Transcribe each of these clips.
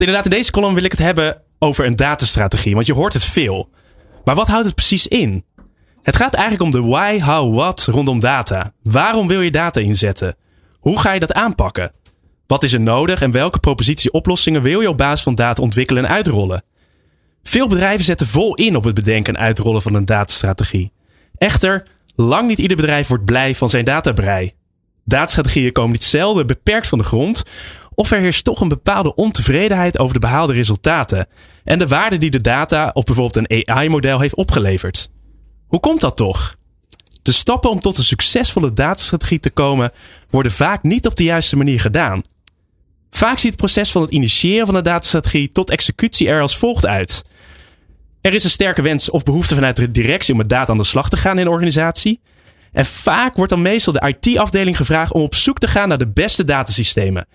Inderdaad, in deze column wil ik het hebben over een datastrategie, want je hoort het veel. Maar wat houdt het precies in? Het gaat eigenlijk om de why, how, what rondom data. Waarom wil je data inzetten? Hoe ga je dat aanpakken? Wat is er nodig en welke propositie oplossingen wil je op basis van data ontwikkelen en uitrollen? Veel bedrijven zetten vol in op het bedenken en uitrollen van een datastrategie. Echter, lang niet ieder bedrijf wordt blij van zijn databrei. Datastrategieën komen niet zelden beperkt van de grond, of er heerst toch een bepaalde ontevredenheid over de behaalde resultaten en de waarde die de data of bijvoorbeeld een AI-model heeft opgeleverd. Hoe komt dat toch? De stappen om tot een succesvolle datastrategie te komen worden vaak niet op de juiste manier gedaan. Vaak ziet het proces van het initiëren van een datastrategie tot executie er als volgt uit. Er is een sterke wens of behoefte vanuit de directie om met data aan de slag te gaan in een organisatie. En vaak wordt dan meestal de IT-afdeling gevraagd om op zoek te gaan naar de beste datasystemen.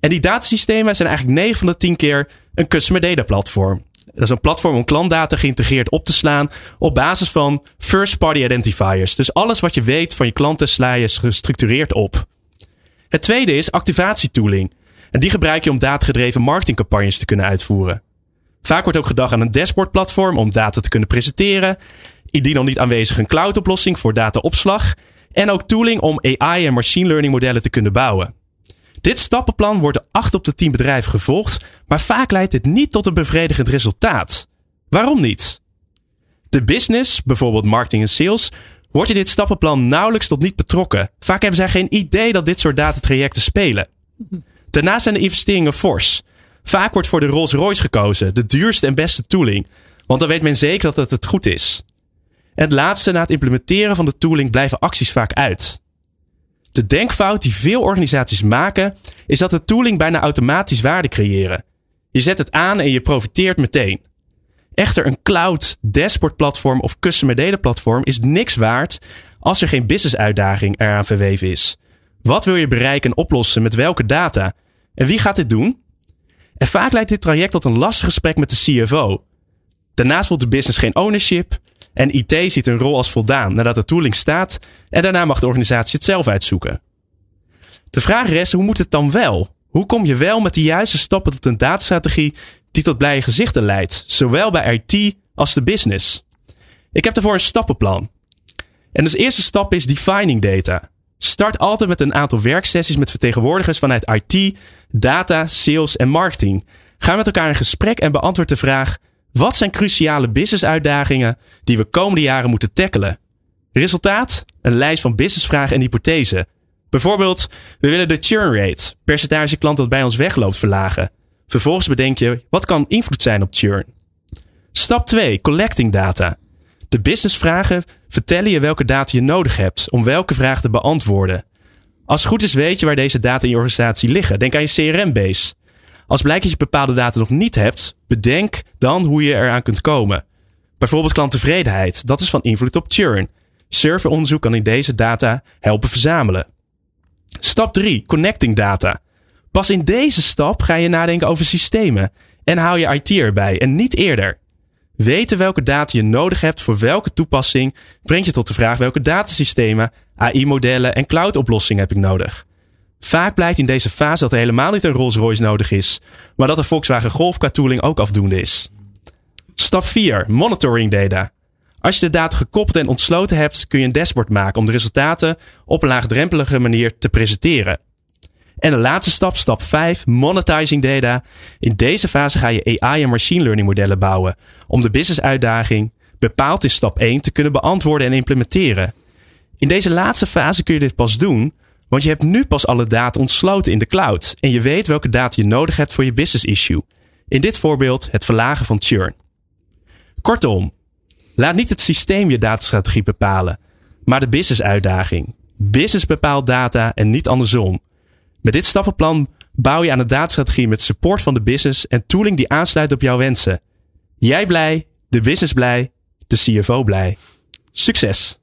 En die datasystemen zijn eigenlijk 9 van de 10 keer een customer data platform. Dat is een platform om klantdata geïntegreerd op te slaan op basis van first-party identifiers. Dus alles wat je weet van je klanten sla je gestructureerd op. Het tweede is activatietooling. En die gebruik je om datagedreven marketingcampagnes te kunnen uitvoeren. Vaak wordt ook gedacht aan een dashboardplatform om data te kunnen presenteren. Indien al niet aanwezig een cloudoplossing voor dataopslag. En ook tooling om AI en machine learning modellen te kunnen bouwen. Dit stappenplan wordt door 8 op de 10 bedrijven gevolgd, maar vaak leidt dit niet tot een bevredigend resultaat. Waarom niet? De business, bijvoorbeeld marketing en sales, wordt in dit stappenplan nauwelijks tot niet betrokken. Vaak hebben zij geen idee dat dit soort datatrajecten spelen. Daarnaast zijn de investeringen fors. Vaak wordt voor de Rolls-Royce gekozen, de duurste en beste tooling, want dan weet men zeker dat het het goed is. En het laatste, na het implementeren van de tooling blijven acties vaak uit. De denkfout die veel organisaties maken, is dat de tooling bijna automatisch waarde creëren. Je zet het aan en je profiteert meteen. Echter, een cloud, dashboard platform of customer data platform is niks waard als er geen business uitdaging eraan verweven is. Wat wil je bereiken en oplossen met welke data? En wie gaat dit doen? En vaak leidt dit traject tot een lastig gesprek met de CFO. Daarnaast voelt de business geen ownership en IT ziet een rol als voldaan nadat de tooling staat en daarna mag de organisatie het zelf uitzoeken. De vraag is, hoe moet het dan wel? Hoe kom je wel met de juiste stappen tot een datastrategie die tot blije gezichten leidt, zowel bij IT als de business? Ik heb daarvoor een stappenplan. En de eerste stap is defining data. Start altijd met een aantal werksessies met vertegenwoordigers vanuit IT, data, sales en marketing. Ga met elkaar in gesprek en beantwoord de vraag: wat zijn cruciale business-uitdagingen die we komende jaren moeten tackelen? Resultaat? Een lijst van businessvragen en hypothesen. Bijvoorbeeld, we willen de churn rate, percentage klant dat bij ons wegloopt, verlagen. Vervolgens bedenk je, wat kan invloed zijn op churn? Stap 2, collecting data. De businessvragen vertellen je welke data je nodig hebt om welke vraag te beantwoorden. Als het goed is weet je waar deze data in je organisatie liggen. Denk aan je CRM-base. Als blijkt dat je bepaalde data nog niet hebt, bedenk dan hoe je eraan kunt komen. Bijvoorbeeld klanttevredenheid, dat is van invloed op churn. Serveronderzoek kan in deze data helpen verzamelen. Stap 3, connecting data. Pas in deze stap ga je nadenken over systemen en hou je IT erbij en niet eerder. Weten welke data je nodig hebt voor welke toepassing brengt je tot de vraag welke datasystemen, AI-modellen en cloud-oplossingen heb ik nodig. Vaak blijkt in deze fase dat er helemaal niet een Rolls-Royce nodig is, maar dat de Volkswagen Golf qua tooling ook afdoende is. Stap 4. Monitoring data. Als je de data gekoppeld en ontsloten hebt, kun je een dashboard maken om de resultaten op een laagdrempelige manier te presenteren. En de laatste stap, stap 5, monetizing data. In deze fase ga je AI en machine learning modellen bouwen om de business uitdaging bepaald in stap 1 te kunnen beantwoorden en implementeren. In deze laatste fase kun je dit pas doen want je hebt nu pas alle data ontsloten in de cloud en je weet welke data je nodig hebt voor je business issue. In dit voorbeeld het verlagen van churn. Kortom, laat niet het systeem je datastrategie bepalen, maar de business uitdaging. Business bepaalt data en niet andersom. Met dit stappenplan bouw je aan een datastrategie met support van de business en tooling die aansluit op jouw wensen. Jij blij, de business blij, de CFO blij. Succes!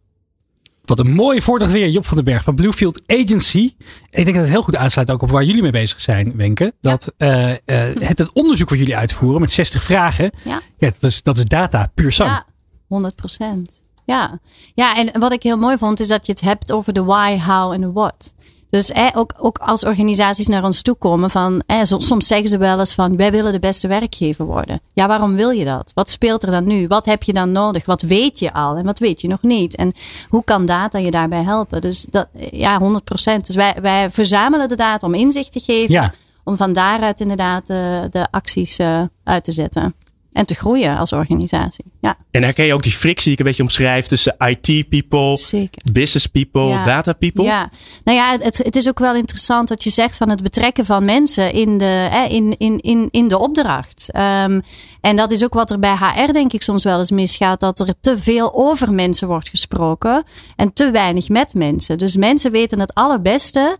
Wat een mooie voordracht weer, Job van den Berg van Bluefield Agency. En ik denk dat het heel goed aansluit ook op waar jullie mee bezig zijn, Wenke. Dat uh, uh, het, het onderzoek wat jullie uitvoeren met 60 vragen, Ja. ja, dat, is, dat is data puur zang. Ja, 100 procent. Ja. ja, en wat ik heel mooi vond is dat je het hebt over de why, how en de what. Dus eh, ook, ook als organisaties naar ons toe komen van, eh, so- soms zeggen ze wel eens van, wij willen de beste werkgever worden. Ja, waarom wil je dat? Wat speelt er dan nu? Wat heb je dan nodig? Wat weet je al en wat weet je nog niet? En hoe kan data je daarbij helpen? Dus dat, ja, 100 procent. Dus wij, wij verzamelen de data om inzicht te geven. Ja. Om van daaruit inderdaad de, de acties eh, uit te zetten. En te groeien als organisatie. Ja, En herken je ook die frictie die ik een beetje omschrijf tussen IT people, zeker. business people, Ja. data people? Ja, nou ja, het, het is ook wel interessant wat je zegt van het betrekken van mensen in de, eh, in, in, in, in de opdracht. Ehm, en dat is ook wat er bij HR denk ik soms wel eens misgaat. Dat er te veel over mensen wordt gesproken en te weinig met mensen. Dus mensen weten het allerbeste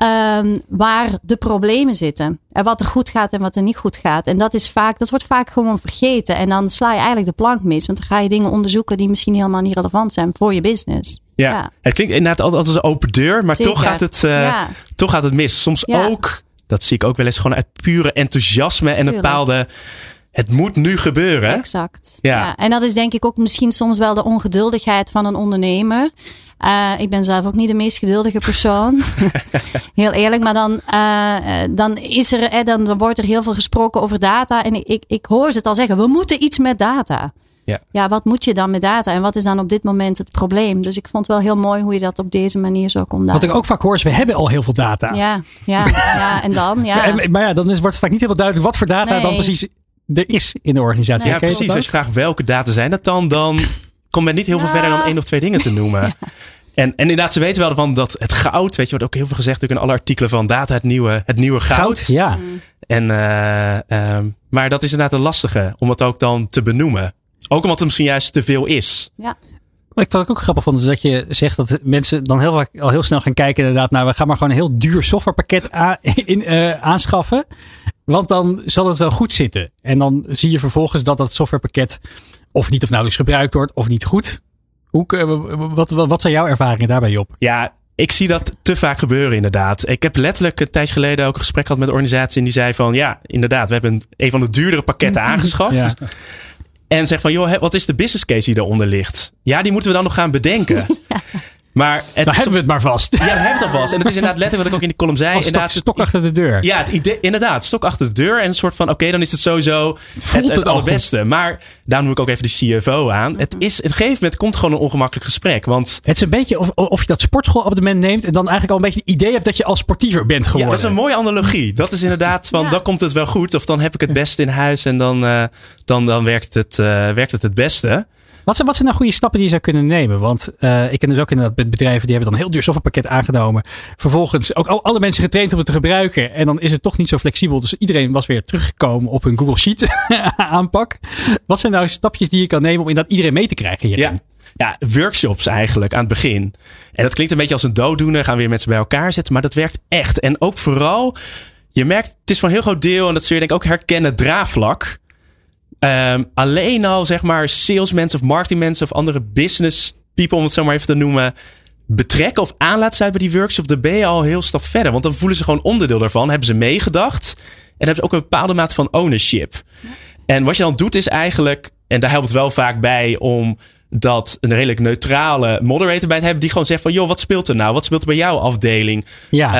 ehm, waar de problemen zitten. En wat er goed gaat en wat er niet goed gaat. En dat, is vaak, dat wordt vaak gewoon vergeten. En dan sla je eigenlijk de plank mis. Want dan ga je dingen onderzoeken die misschien helemaal niet relevant zijn voor je business. Ja. Ja. Het klinkt inderdaad altijd als een open deur, maar toch gaat, het, eh, Ja. toch gaat het mis. Soms Ja. ook, dat zie ik ook wel eens, gewoon uit pure enthousiasme en een bepaalde. Het moet nu gebeuren. Exact. Ja. Ja. En dat is denk ik ook misschien soms wel de ongeduldigheid van een ondernemer. Eh, ik ben zelf ook niet de meest geduldige persoon. heel eerlijk. Maar dan, eh, eh, dan, is er, eh, dan, dan wordt er heel veel gesproken over data. En ik, ik, ik hoor ze het al zeggen. We moeten iets met data. Ja. ja, wat moet je dan met data? En wat is dan op dit moment het probleem? Dus ik vond het wel heel mooi hoe je dat op deze manier zo kon Wat duiden. ik ook vaak hoor is, we hebben al heel veel data. Ja, ja, ja, en dan? Ja. Maar, en- maar ja, dan is, wordt het vaak niet helemaal duidelijk wat voor data Nee. dan precies er is in de organisatie. Nee. Ja, je precies. Als je ook? vraagt welke data zijn dat dan, dan komt men niet heel veel Ja. verder dan één of twee dingen te noemen. En, en inderdaad, ze weten wel van dat het goud, weet je, wordt ook heel veel gezegd natuurlijk in alle artikelen van data, het nieuwe, het nieuwe goud. Goud, ja. En, eh, ehm, maar dat is inderdaad een lastige om het ook dan te benoemen. Ook omdat het misschien juist te veel is. ja. Wat ik wat ik ook grappig vond, is dat je zegt dat mensen dan heel, vaak, al heel snel gaan kijken inderdaad naar, we gaan maar gewoon een heel duur softwarepakket a- in, eh, aanschaffen. Want dan zal het wel goed zitten. En dan zie je vervolgens dat dat softwarepakket of niet of nauwelijks gebruikt wordt of niet goed. Hoe, wat, wat, zijn jouw ervaringen daarbij, Job? Ja, ik zie dat te vaak gebeuren inderdaad. Ik heb letterlijk een tijdje geleden ook een gesprek gehad met een organisatie. En die zei van, ja, inderdaad, we hebben een, een van de duurdere pakketten aangeschaft. Ja. En zeg van, joh, wat is de business case die eronder ligt? Ja, die moeten we dan nog gaan bedenken. Maar het Dan is hebben we het maar vast. Ja, dat hebben we het alvast. En het is inderdaad letterlijk wat ik ook in de column zei. Als stok, inderdaad, het- stok achter de deur. Ja, het idee, inderdaad. Stok achter de deur. En een soort van, oké, dan is het sowieso het, voelt het, het al allerbeste. Maar daarom noem ik ook even de CFO aan. Het is, op een gegeven moment komt gewoon een ongemakkelijk gesprek. Want Het is een beetje of, of je dat sportschoolabonnement neemt en dan eigenlijk al een beetje het idee hebt dat je al sportiever bent ja, geworden. dat is een mooie analogie. Dat is inderdaad van, Ja. dan komt het wel goed. Of dan heb ik het beste in huis. En dan, eh, dan, dan werkt, het, eh, werkt het het beste. Wat zijn, wat zijn nou goede stappen die je zou kunnen nemen? Want eh, ik ken dus ook inderdaad bedrijven die hebben dan heel duur softwarepakket aangenomen. Vervolgens ook al, alle mensen getraind om het te gebruiken. En dan is het toch niet zo flexibel. Dus iedereen was weer teruggekomen op hun Google Sheet aanpak. Wat zijn nou stapjes die je kan nemen om inderdaad iedereen mee te krijgen hierin? Ja. workshops eigenlijk aan het begin. En dat klinkt een beetje als een dooddoener. Gaan weer mensen bij elkaar zetten. Maar dat werkt echt. En ook vooral, je merkt, het is voor een heel groot deel, en dat zul je denk ik ook herkennen, draagvlak. Ehm, alleen al zeg maar salesmensen of marketingmensen of andere business people, om het zo maar even te noemen, betrekken of aan sluiten bij die workshop, dan ben je al een heel stap verder. Want dan voelen ze gewoon onderdeel daarvan, hebben ze meegedacht en hebben ze ook een bepaalde mate van ownership. En wat je dan doet is eigenlijk, en daar helpt het wel vaak bij om dat een redelijk neutrale moderator bij te hebben die gewoon zegt van joh, wat speelt er nou? Wat speelt er bij jouw afdeling? Ja.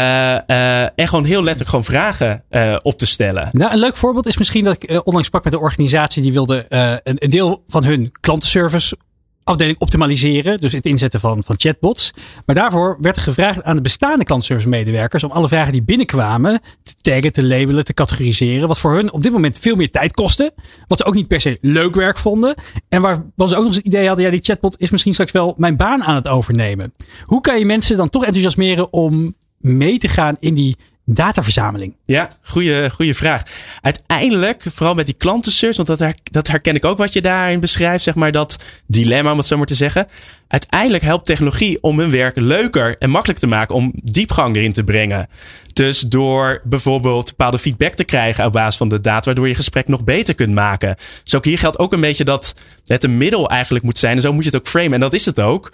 Eh, eh, en gewoon heel letterlijk gewoon vragen eh, op te stellen. Nou, een leuk voorbeeld is misschien dat ik onlangs sprak met een organisatie die wilde een, een deel van hun klantenservice afdeling optimaliseren. Dus het inzetten van, van chatbots. Maar daarvoor werd er gevraagd aan de bestaande klantenservice medewerkers om alle vragen die binnenkwamen te taggen, te labelen, te categoriseren. Wat voor hun op dit moment veel meer tijd kostte. Wat ze ook niet per se leuk werk vonden. En waar ze ook nog eens het idee hadden, ja die chatbot is misschien straks wel mijn baan aan het overnemen. Hoe kan je mensen dan toch enthousiasmeren om mee te gaan in die dataverzameling? Ja, goede, goede vraag. Uiteindelijk, vooral met die klantensearch, want dat, dat herken ik ook wat je daarin beschrijft, zeg maar, dat dilemma, om het zo maar te zeggen. Uiteindelijk helpt technologie om hun werk leuker en makkelijk te maken, om diepgang erin te brengen. Dus door bijvoorbeeld bepaalde feedback te krijgen op basis van de data, waardoor je gesprek nog beter kunt maken. Dus ook hier geldt ook een beetje dat het een middel eigenlijk moet zijn. En zo moet je het ook framen. En dat is het ook.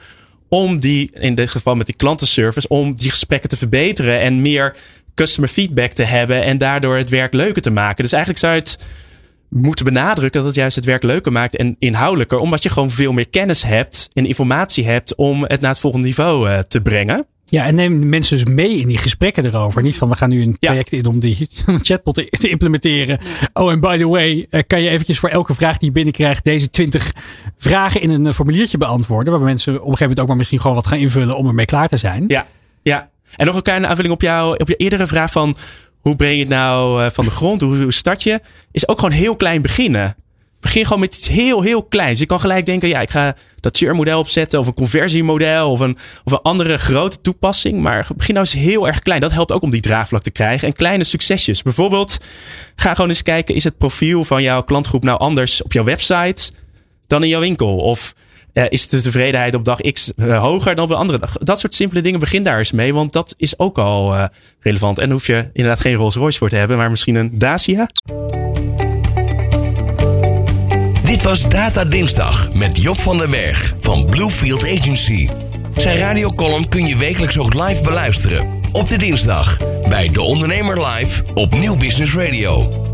Om die, in dit geval met die klantenservice, om die gesprekken te verbeteren en meer customer feedback te hebben en daardoor het werk leuker te maken. Dus eigenlijk zou je het moeten benadrukken dat het juist het werk leuker maakt en inhoudelijker, omdat je gewoon veel meer kennis hebt en informatie hebt om het naar het volgende niveau uh, te brengen. Ja, en neem mensen dus mee in die gesprekken erover. Niet van we gaan nu een project ja. in om die chatbot te, te, implementeren. Oh, en by the way, kan je eventjes voor elke vraag die je binnenkrijgt deze 20 vragen in een formuliertje beantwoorden. Waar mensen op een gegeven moment ook maar misschien gewoon wat gaan invullen om ermee klaar te zijn. Ja, ja. En nog een kleine aanvulling op, jou, op je eerdere vraag van hoe breng je het nou van de grond? Hoe, start je? Is ook gewoon heel klein beginnen. Begin gewoon met iets heel, heel kleins. Je kan gelijk denken, ja, ik ga dat churn-model opzetten of een conversiemodel of een, of een andere grote toepassing. Maar begin nou eens heel erg klein. Dat helpt ook om die draagvlak te krijgen. En kleine succesjes. Bijvoorbeeld, ga gewoon eens kijken, is het profiel van jouw klantgroep nou anders op jouw website dan in jouw winkel? Of is de tevredenheid op dag X uh, hoger dan op de andere dag? Dat soort simpele dingen, begin daar eens mee, want dat is ook al uh, relevant. En hoef je inderdaad geen Rolls Royce voor te hebben, maar misschien een Dacia. Dit was Data Dinsdag met Job van den Berg van Bluefield Agency. Zijn radiocolumn kun je wekelijks ook live beluisteren. Op de dinsdag bij De Ondernemer Live op Nieuw Business Radio.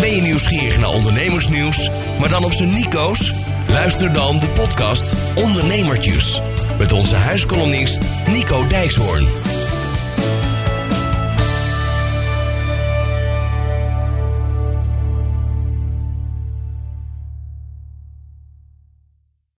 Ben je nieuwsgierig naar ondernemersnieuws, maar dan op zijn Nico's? Luister dan de podcast Ondernemertjes met onze huiskolonist Nico Dijkshoorn.